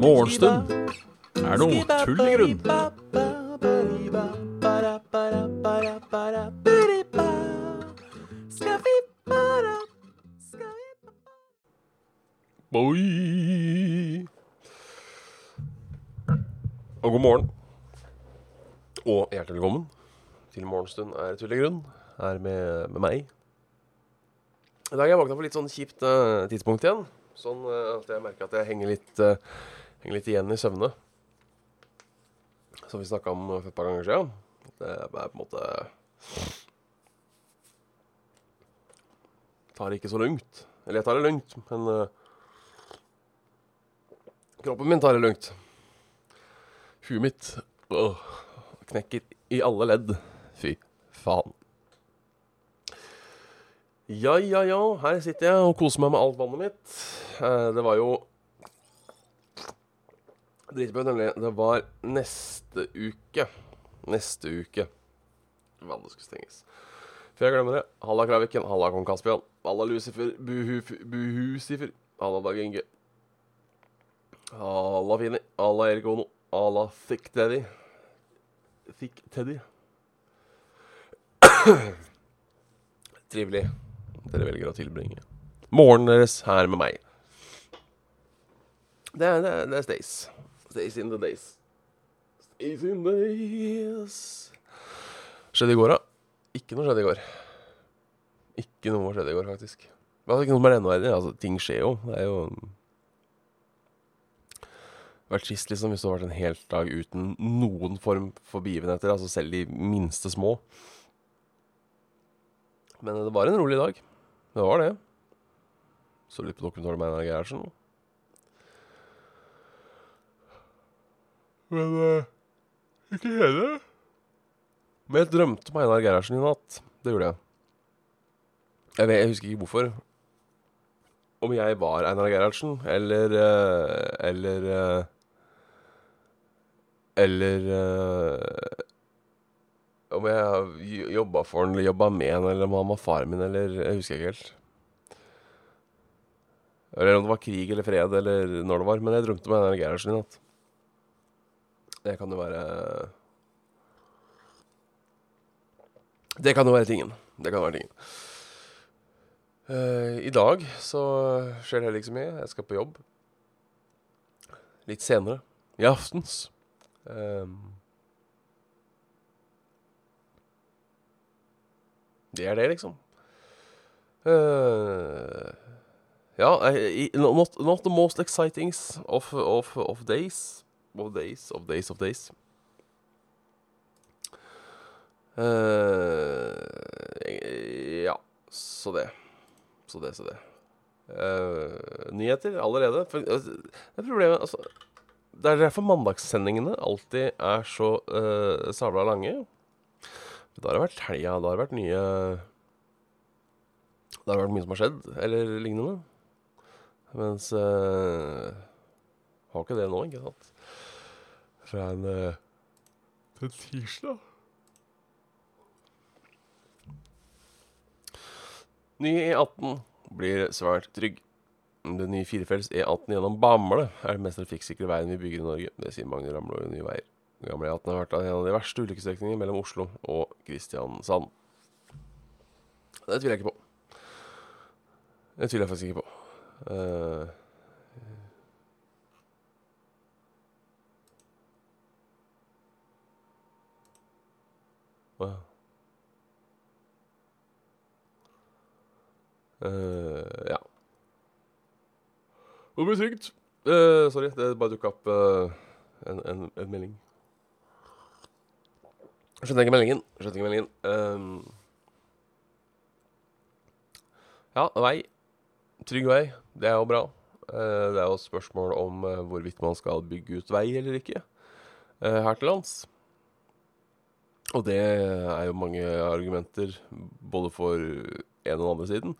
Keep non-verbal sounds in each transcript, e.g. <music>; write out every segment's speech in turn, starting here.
Morgenstund er noe tull i grunn. Oi. Og god morgen. Og hjertelig velkommen til Morgenstund er tull i grunn. Her med, med meg. I dag har jeg våkna på litt sånn kjipt uh, tidspunkt igjen. Sånn uh, at jeg merker at jeg henger litt, uh, henger litt igjen i søvne. Som vi snakka om et par ganger siden. Det er på en måte Tar det ikke så lungt. Eller jeg tar det lungt, men Kroppen min tar det lugnt. Huet mitt åh, knekker i alle ledd. Fy faen. Ja, ja, ja. Her sitter jeg og koser meg med alt vannet mitt. Eh, det var jo Dritbra, nemlig. Det var neste uke. Neste uke. Vannet skulle stenges. Før jeg glemmer det. Halla Kraviken, halla kong Kaspian, halla Lucifer, buhu, buhusifer, halla Dag Inge. Halla Fini, halla Erik Ono, halla Thick Teddy. Thick Teddy. <coughs> Trivelig dere velger å tilbringe morgenen deres her med meg. Det er, det er, det er Stays. Stays in the days. Stays in the days. Skjedde i går, da? Ikke noe skjedde i går. Ikke noe skjedde i går, faktisk. Det var ikke noe som er enda verre. Altså, ting skjer jo. Det er jo det vært trist liksom hvis det hadde vært en hel dag uten noen form for begivenheter. Altså selv de minste små. Men det var en rolig dag. Det var det. Så litt på dokumentaren med Einar Gerhardsen. Men uh, ikke hele. Men jeg drømte om Einar Gerhardsen i natt. Det gjorde jeg. Jeg, vet, jeg husker ikke hvorfor. Om jeg var Einar Gerhardsen, eller uh, Eller uh, Eller Om jeg jobba for han, eller jobba med han, eller om han var faren min, eller Jeg husker ikke helt. Eller om det var krig eller fred, eller når det var. Men jeg drømte om den Gerhardsen i natt. Det kan jo være Det kan jo være tingen. Det kan være tingen. Uh, I dag så skjer det heller ikke så mye. Jeg skal på jobb. Litt senere. I aftens. Um, det er det, liksom. Uh, ja, I, not, not, the most exciting of, of, of days. Of days, of days, of days. Uh, ja, så det. Så det, så det. Uh, nyheter allerede. For, altså, det er problemet altså, Det er derfor mandagssendingene alltid er så uh, sabla lange. Da har det vært helga, da har det vært nye Da har det vært mye som har skjedd, eller lignende. Mens uh, Har ikke det nå, ikke sant? Fra en, uh, Til tirsdag. Ny E18 blir svært trygg. Den nye firefelts E18 gjennom Bamble er den mest trafikksikre veien vi bygger i Norge. Det sier Magne Ramlo i Nye Veier. Gamle E18 har vært en av de verste ulykkesstrekningene mellom Oslo og Kristiansand. Det tviler jeg ikke på. Det tviler jeg faktisk ikke på. Uh, wow. Uh, ja. Det blir trygt. Uh, sorry, det bare dukka opp uh, en, en, en, melding. Skjønte ikke meldingen. Skjønte ikke meldingen. Um, ja, vei. Trygg vei. Det er jo bra. Uh, det er jo spørsmål om hvorvidt man skal bygge ut vei eller ikke her til lands. Og det er jo mange argumenter både for en og den andre siden.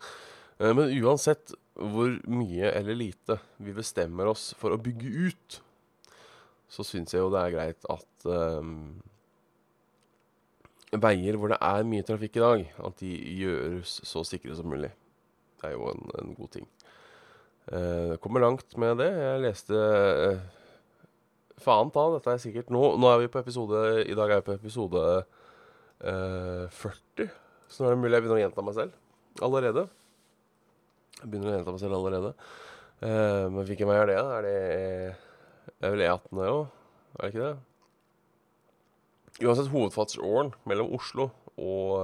Men uansett hvor mye eller lite vi bestemmer oss for å bygge ut, så syns jeg jo det er greit at um, veier hvor det er mye trafikk i dag, at de gjøres så sikre som mulig. Det er jo en, en god ting. Uh, kommer langt med det. Jeg leste uh, Faen ta, dette er sikkert Nå, nå er vi på episode I dag er vi på episode uh, 40. Så nå er det mulig jeg begynner å gjenta meg selv allerede. Jeg begynner å gjenta meg selv allerede. Uh, men hvilken vei er det? Er det er vel E18 der òg? Er det ikke det? Uansett hovedfartsåren mellom Oslo og,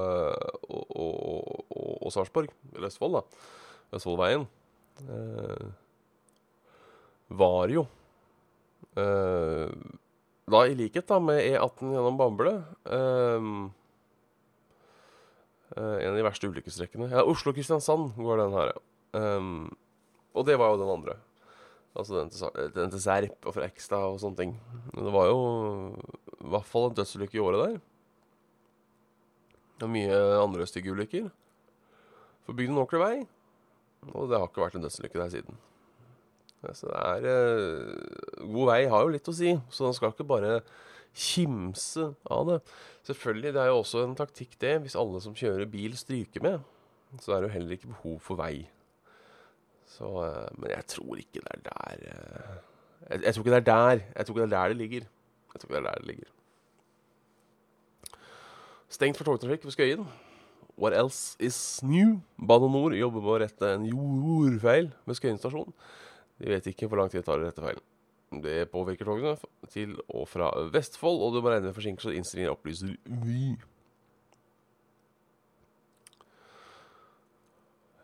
og, og, og Sarpsborg, eller Østfold, da, Østfoldveien, eh, var jo eh, da i likhet da med E18 gjennom Bamble eh, eh, En av de verste ulykkesrekkene, Ja, Oslo-Kristiansand går den her, ja. Um, og det var jo den andre. Altså den til, den til Serp og Frekstad og sånne ting. Men det var jo i hvert fall en dødsulykke i året der. Og mye andre stygge ulykker. For bygd en ordentlig vei. Og det har ikke vært en dødsulykke der siden. Så det er eh, God vei har jo litt å si, så den skal ikke bare kimse av det. Selvfølgelig, det er jo også en taktikk, det. Hvis alle som kjører bil, stryker med, så er det jo heller ikke behov for vei. Så, eh, men jeg tror ikke det er der eh, jeg, jeg, tror ikke det er der Jeg tror ikke det er der det ligger. Jeg tror ikke det er der det ligger. Stengt for togtrafikk ved Skøyen. What else is new? Bane Nor jobber med å rette en jordfeil ved Skøyen stasjon. De vet ikke hvor lang tid det tar å rette feilen. Det påvirker togene til og fra Vestfold, og du må regne med forsinkelser. Innstillingen opplyser Vy.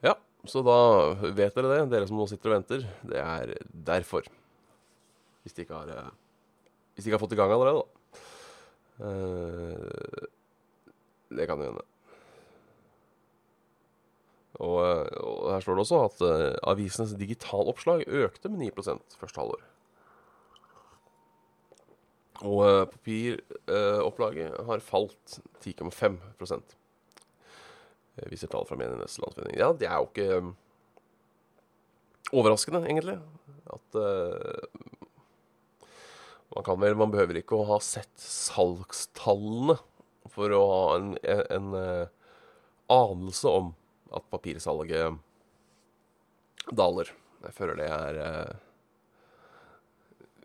Ja, så da vet dere det, dere som nå sitter og venter. Det er derfor. Hvis de ikke har, eh, hvis de ikke har fått i gang allerede, da. Det kan hende. Og, og, her står det også at uh, avisenes digitaloppslag økte med 9% første halvår. Og uh, papiropplaget uh, har falt 10,5 uh, viser tall fra Medienes Landsforening. Ja, det er jo ikke um, overraskende, egentlig. At man kan vel Man behøver ikke å ha sett salgstallene for å ha en, en, en uh, anelse om at papirsalget daler. Jeg føler det er uh,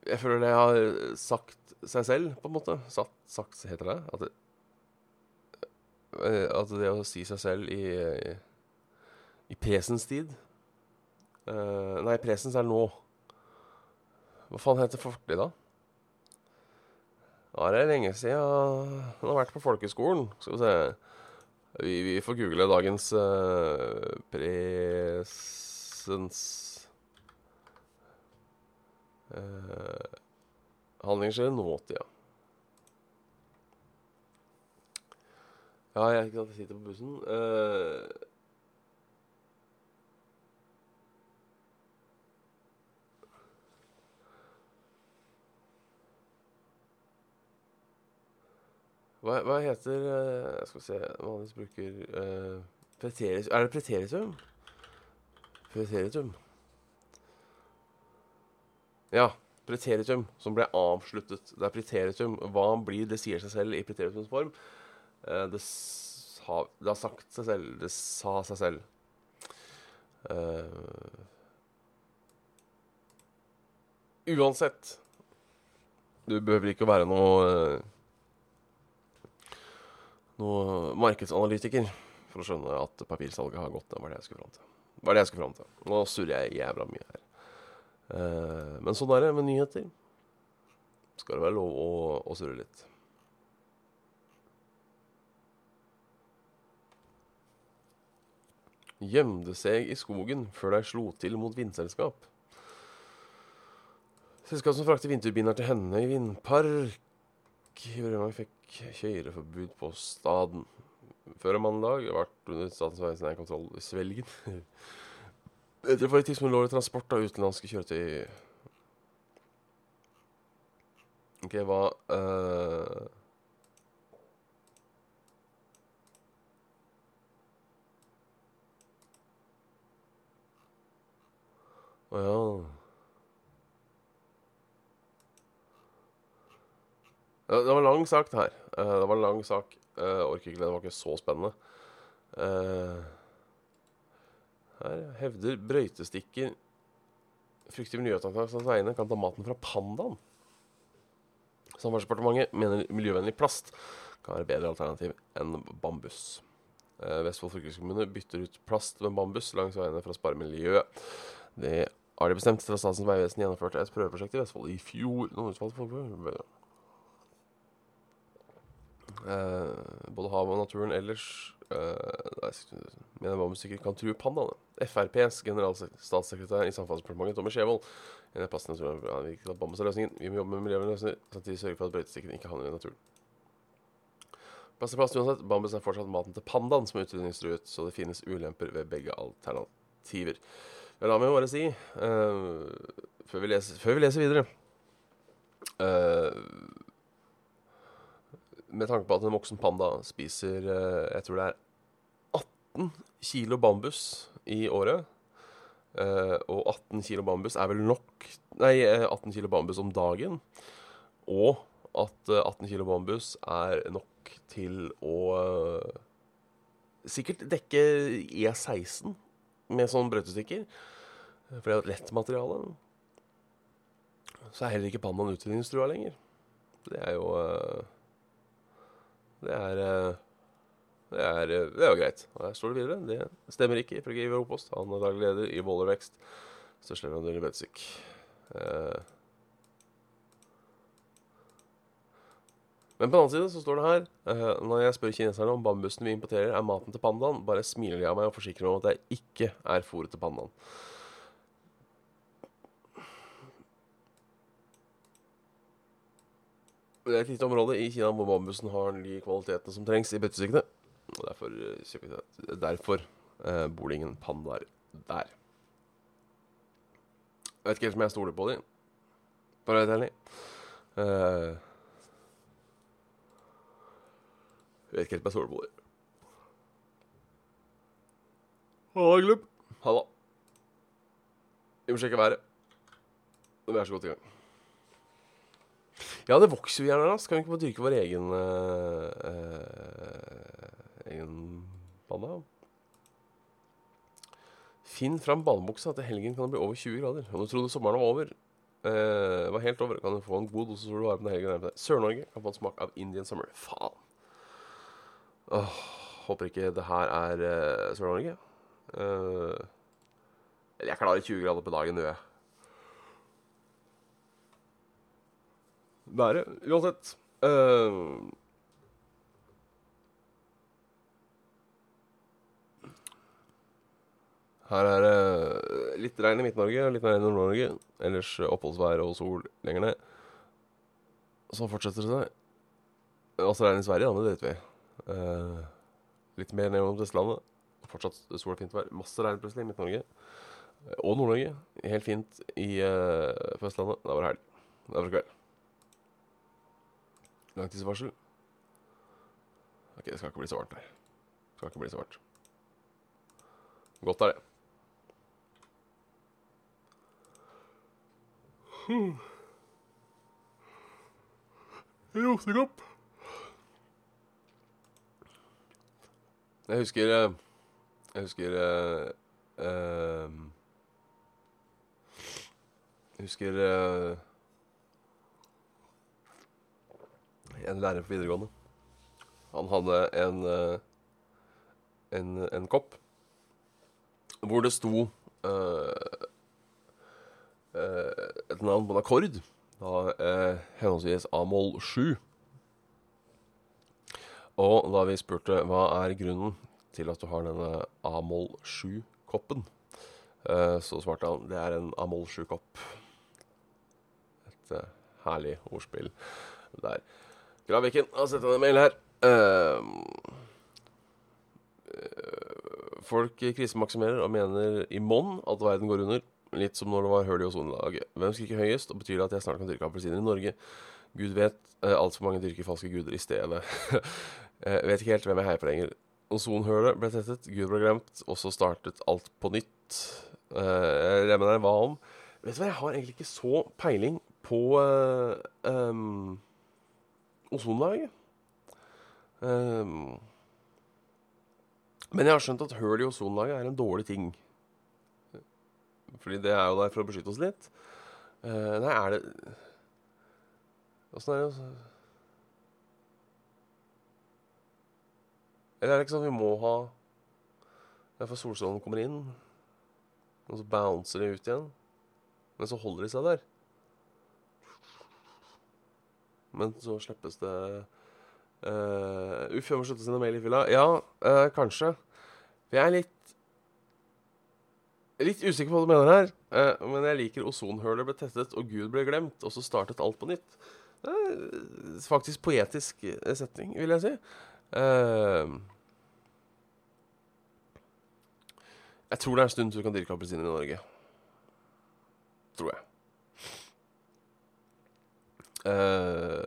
Jeg føler det har sagt seg selv, på en måte. Satt, sagt, heter det? At det, uh, at det å si seg selv i, i, i presens tid Nei, presens er nå. Hva faen heter fortid, da? Er det lenge siden han har vært på folkeskolen. Skal vi se Vi, vi får google dagens uh, presens uh, Handlinger skjer i nåtida. Ja, jeg jeg sitter på bussen. Uh, Hva, hva heter uh, Skal vi se Vanligvis bruker uh, preteris, Er det preteritum? Preteritum. Ja. Preteritum som ble avsluttet. Det er preteritum. Hva blir det sier seg selv i preteritums form? Uh, det, sa, det, har sagt seg selv. Det sa seg selv. uansett Du behøver ikke å være noe noe markedsanalytiker for å skjønne at papirsalget har gått ned. var det jeg skulle fram til. Var det jeg skulle fram til. Nå surrer jeg jævla mye her. Uh, men sånn er det med nyheter. Skal det være lov å, å surre litt. Gjemte seg i skogen før de slo til mot vindselskap. Selskap som frakter vindturbiner til henne i vindpark. Brønnøy fikk kjøreforbud på staden. Før mandag ble under Statens vegvesen kontroll i Svelgen. <laughs> Etter for et tidspunkt lå det transport av utenlandske kjøretøy OK, hva uh... Å ja. Det var en lang sak, det her. Eh, det var en lang sak. Uh, orker ikke, det var ikke så spennende. Eh, her hevder brøytestikker frykter miljøtiltak vegne kan ta maten fra pandaen. Samferdselsdepartementet mener miljøvennlig plast kan være bedre alternativ enn bambus. Eh, Vestfold fylkeskommune bytter ut plast med bambus langs veiene for å spare miljøet. Det har de bestemt etter at Statens vegvesen gjennomførte et prøveprosjekt i Vestfold i fjor. Noen Eh, både havet og naturen ellers uh, mener bambusstykker kan true pandaene. FrPs generalstatssekretær i Samferdselsdepartementet, Tommy Skjevold, mener passende naturen ja, vi at bambus seg løsningen. Vi må jobbe med miljøløsninger, samtidig sørge for at brøytestikkene ikke havner i naturen. Plass til plass uansett. Bambus er fortsatt maten til pandaen som er utrydningstruet, så det finnes ulemper ved begge alternativer. La meg bare si, uh, før, vi leser, før, vi leser, videre uh, med tanke på at en voksen panda spiser eh, Jeg tror det er 18 kilo bambus i året. Eh, og 18 kilo bambus er vel nok Nei, 18 eh, kilo bambus om dagen. Og at 18 kilo bambus er nok til å sikkert dekke E16 med sånn brøytestikker. For det er jo et lett materiale. Så er heller ikke pandaen utrydningstrua lenger. Det er jo det er eh, det er, eh, det er jo greit. Og her står det videre. Det stemmer ikke, ifølge Ivar Opost. Han er daglig leder i Våler Vekst. Største leverandør i Betsvik. Eh. Men på den annen side så står det her uh, Når jeg spør kineserne om bambusen vi importerer, er maten til pandaen, bare smiler de av meg og forsikrer meg om at jeg ikke er fôret til pandaen. Det er et lite område i Kina hvor bambusen har de kvalitetene som trengs i bøttestykkene. Og derfor, eh, derfor eh, bor det ingen pandaer der. Jeg vet ikke helt om jeg stoler på dem, for å være helt ærlig. Eh, jeg vet ikke helt om jeg stoler på dem. Halla, Glubb. Halla. Vi må sjekke været. Vi er så godt i gang. Ja, det vokser jo gjerne raskt. Kan vi ikke bare dyrke vår egen uh, uh, egen panna? Finn fram ballbuksa. Til helgen kan det bli over 20 grader. Om du trodde sommeren var over, uh, var helt over, kan du få en god dose solvarme til helgen. Sør-Norge kan få en smak av Indian summer. Faen. Åh, håper ikke det her er uh, Sør-Norge. Eller jeg klarer 20 grader på dagen, gjør jeg. Været. Uansett. Uh, her er det litt regn i Midt-Norge, litt regn i Nord-Norge. Ellers oppholdsvær og sol lenger ned. Så fortsetter det seg. Altså regn i Sverige, ja, det vet vi. Uh, litt mer nedover Vestlandet. Fortsatt sol og fint vær. Masse regn plutselig i Midt-Norge. Og Nord-Norge. Helt fint i uh, på Østlandet. Da var det helg. Det var kveld. Langtidsvarsel. Ok, det skal ikke bli så varmt her. Det skal ikke bli så varmt. Godt er det. Hmm. Rosekopp. Jeg husker eh, Jeg husker uh, uh, Jeg husker uh, en lærer på videregående. Han hadde en, eh, en, en kopp hvor det sto uh, uh, et navn på en akkord. Da uh, henholdsvis A-moll 7. Og da vi spurte hva er grunnen til at du har denne A-moll 7-koppen, så svarte han det er en A-moll 7-kopp. Et herlig ordspill der. Graviken har sendt en mail her. Uh, folk krisemaksimerer og mener i monn at verden går under. Litt som når det var hull i ozonlaget. Hvem skriker høyest, og betyr det at jeg snart kan dyrke appelsiner i Norge? Gud vet, uh, altfor mange dyrker falske guder i stedet. uh, <laughs> vet ikke helt hvem jeg heier på lenger. Ozonhølet ble tettet, Gud ble glemt, og så startet alt på nytt. Uh, jeg regner med hva om Vet du hva, jeg har egentlig ikke så peiling på uh, um, ozonlaget. Um, men jeg har skjønt at høl i ozonlaget er en dårlig ting. Fordi det er jo der for å beskytte oss litt. Uh, nei, er det Åssen er det Eller er det ikke sånn at vi må ha Derfor solstrålen kommer inn, og så bouncer de ut igjen. Men så holder de seg der. Men så slippes det uh, Uff, jeg må slutte å sende mail i fylla. Ja, uh, kanskje. Jeg er litt Litt usikker på hva du mener her. Uh, men jeg liker ozonhøler ble tettet, og Gud ble glemt, og så startet alt på nytt. Er faktisk poetisk setning, vil jeg si. Uh, jeg tror det er en stund til du kan dyrke appelsiner i Norge. Tror jeg. Uh,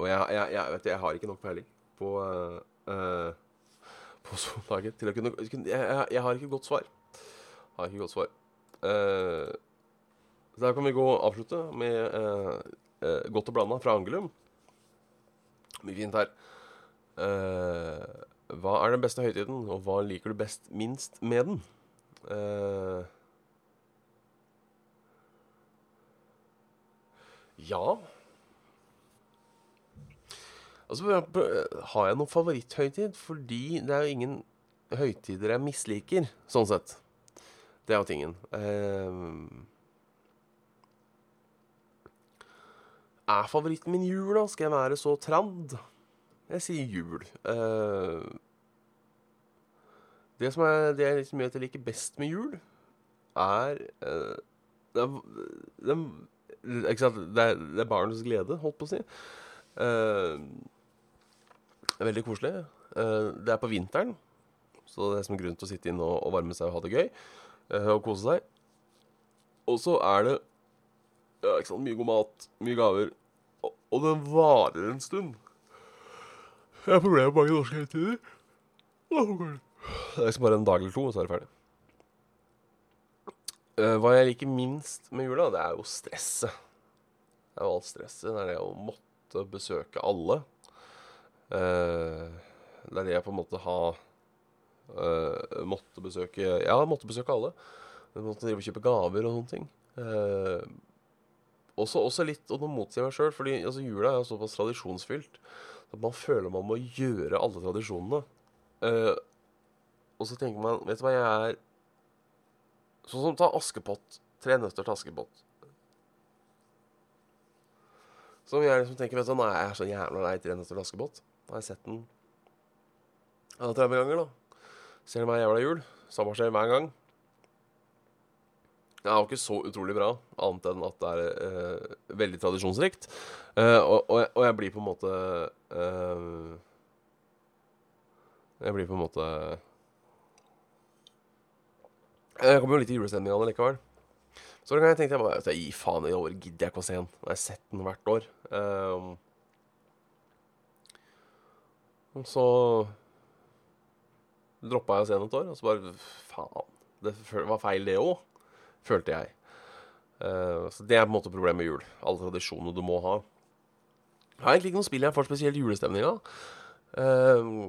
og jeg, jeg, jeg, vet jeg har ikke nok peiling på uh, På sånlaget til å kunne jeg, har ikke godt svar. Har ikke godt svar. Uh, så her kan vi gå og avslutte med Godt og blanda fra Angelum. Mye fint her. hva er den beste høytiden, og hva liker du best minst med den? ja Altså, har jeg noen favoritthøytid? Fordi det er jo ingen høytider jeg misliker, sånn sett. Det er jo tingen. Uh, er favoritten min jul, da? Skal jeg være så trand? Jeg sier jul. Uh, det som er, det er liksom jeg liker best med jul, er uh, det, det, det, det, er barnets glede, holdt på å si. Uh, Veldig koselig. Eh, det er på vinteren, så det er som grunn til å sitte inne og, varme seg og ha det gøy. Eh, og kose seg. Og så er det ja, ikke sant, mye god mat, mye gaver. Og, og den varer en stund. Jeg har problemer med mange norske høytider. Det er liksom bare en dag eller to, og så er det ferdig. Uh, hva jeg liker minst med jula, det er jo stresset. Det er jo alt stresset. Det er det å måtte besøke alle. Uh, det er det jeg på en måte har uh, måtte besøke Ja, måtte besøke alle. Jeg måtte drive og kjøpe gaver og sånne ting. Uh, også, også, litt, og nå motsier meg sjøl, fordi altså, jula er såpass tradisjonsfylt at man føler man må gjøre alle tradisjonene. Uh, og så tenker man Vet du hva, jeg er Sånn som ta Askepott. Tre nøtter til Askepott. Som jeg liksom tenker vet du, Nå er jeg så jævla lei Tre nøtter til Askepott. Nå har jeg sett den ja, 30 ganger, da. Ser hver jævla jul. Samme skjer hver gang. Det er jo ikke så utrolig bra, annet enn at det er uh, veldig tradisjonsrikt. Uh, og, og, og, jeg blir på en måte uh, Jeg blir på en måte Jeg kommer jo litt i julestemninga likevel. Så jeg gangen tenkte jeg bare Gi faen, i år gidder jeg ikke å se den. Jeg har sett den hvert år. Um, og så droppa jeg å se den et år, og så bare Faen. Det var feil, det òg, følte jeg. Uh, så det er på en måte problemet med jul. Alle tradisjonene du må ha. Jeg har egentlig ikke noe spill jeg får spesielt julestemning av. Uh,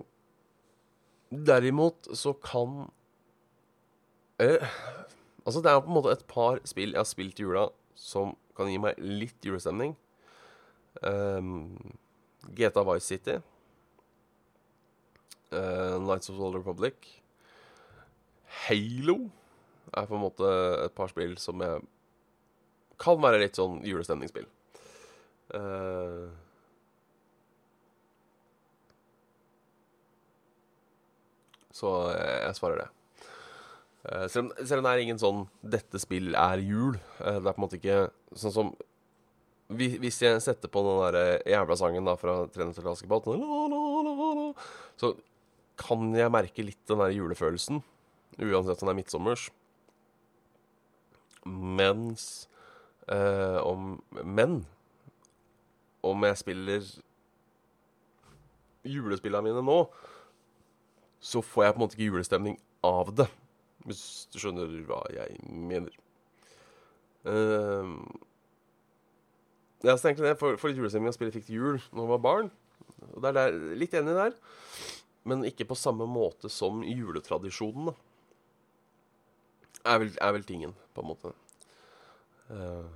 derimot så kan uh, Altså, det er på en måte et par spill jeg har spilt i jula som kan gi meg litt julestemning. Um, GTA Vice City uh, Nights of the Old Republic. Halo er på en måte et par spill som jeg kan være litt sånn julestemningsspill. Uh, så jeg, svarer det. Uh, selv, om, det er ingen sånn 'dette spill er jul'. Uh, det er på en måte ikke sånn som Hvis jeg setter på den der jævla sangen da fra 'Trener til Askepott', så kan jeg merke litt den der julefølelsen, uansett om det er midtsommers. Mens eh, om Men om jeg spiller julespillene mine nå, så får jeg på en måte ikke julestemning av det. Hvis du skjønner hva jeg mener. Uh, så egentlig det, for, for litt julestemning å spille fikk til jul når jeg var barn. Og det er der, litt enig der, men ikke på samme måte som juletradisjonen, da. Er vel, er vel tingen, på en måte. Uh,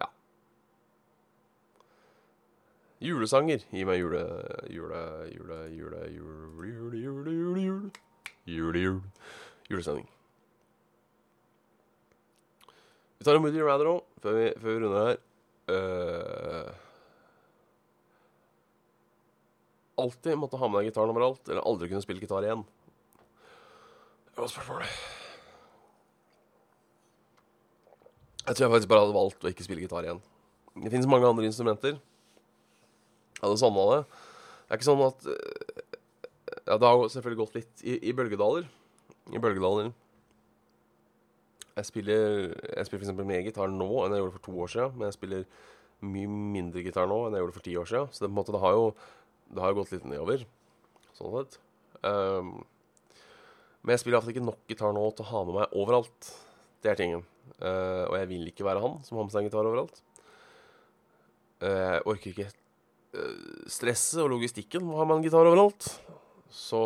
ja. Julesanger. Gi meg jule... Jule, jule, jule, jule, jule, jule, jule, jule. jule, jule. Julesending. Vi tar en Moody Rather nå, før, vi, vi runder her. Uh, alltid måtte ha med deg gitaren overalt, eller aldri kunne spille gitar igjen? Det var spørsmålet. Jeg tror jeg faktisk bare hadde valgt å ikke spille gitar igjen. Det finnes mange andre instrumenter. Jeg hadde savna det. Det er ikke sånn at Ja, det har selvfølgelig gått litt i, i bølgedaler. I bølgedaler. Jeg spiller, jeg spiller f.eks. mer gitar nå enn jeg gjorde for to år siden. Men jeg spiller mye mindre gitar nå enn jeg gjorde for ti år siden. Så det, på en måte, det har jo det har jo gått litt nedover, sånn sett. Um, men jeg spiller iallfall ikke nok gitar nå til å ha med meg overalt. Det er tingen. Uh, og jeg vil ikke være han som har med seg en gitar overalt. Uh, jeg orker ikke uh, stresset og logistikken med å ha med en gitar overalt. Så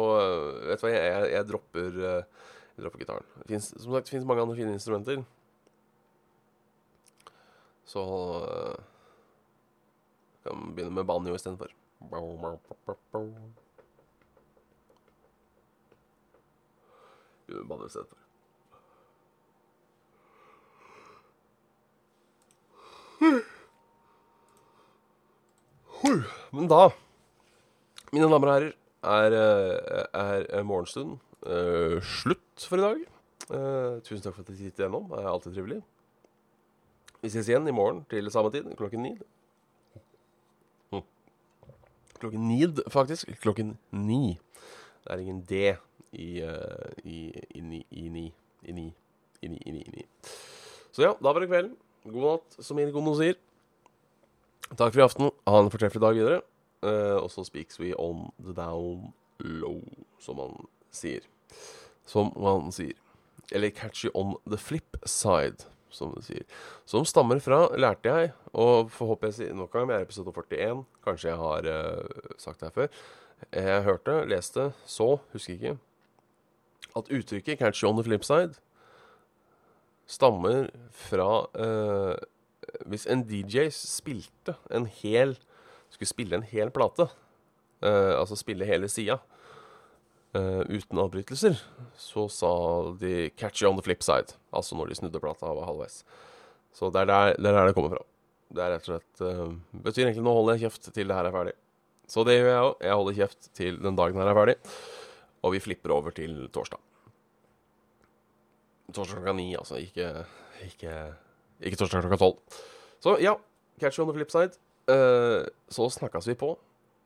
vet du hva, jeg, jeg, jeg dropper jeg dropper gitaren. Det finnes, som sagt, det fins mange andre fine instrumenter. Så Kan begynne med banjo istedenfor. Istedenfor. Men da, mine damer og herrer, er, er, er morgenstunden uh, slutt for i dag. Uh, tusen takk for at dere tittet gjennom. Det er alltid trivelig. Vi ses igjen i morgen til samme tid, klokken ni. Klokken ni, faktisk. Klokken ni. Det er ingen D i, uh, i, i, ni, i ni. I ni. I ni, i ni, i ni. Så ja, da var det kvelden. God natt, som Irgono sier. Takk for i aften. Ha en fortreffelig dag videre. Uh, og så speaks we on the down low, som man sier som man sier. Eller 'catch you on the flip side', som du sier. Som stammer fra, lærte jeg, og får jeg sier nok en gang, vi er episode 41. Kanskje jeg har uh, sagt det her før. Jeg hørte, leste, så, husker ikke, at uttrykket 'catch you on the flip side' stammer fra uh, Hvis en DJ spilte en hel Skulle spille en hel plate, uh, altså spille hele sida, uh, uten avbrytelser, så sa de 'catch you on the flip side'. Altså når de snudde plata var halvveis. Så det er der det, er der det kommer fra. Det er rett og slett uh, betyr egentlig 'nå holder jeg kjeft til det her er ferdig'. Så det gjør jeg òg. Jeg holder kjeft til den dagen her er ferdig. Og vi flipper over til torsdag. Torsdag klokka ni, altså. Ikke, ikke, ikke torsdag klokka tolv. Så ja, catch you on the flip side. Uh, så snakkes vi på.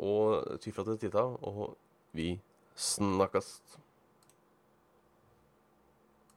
Og ty til titta, og vi snakkast.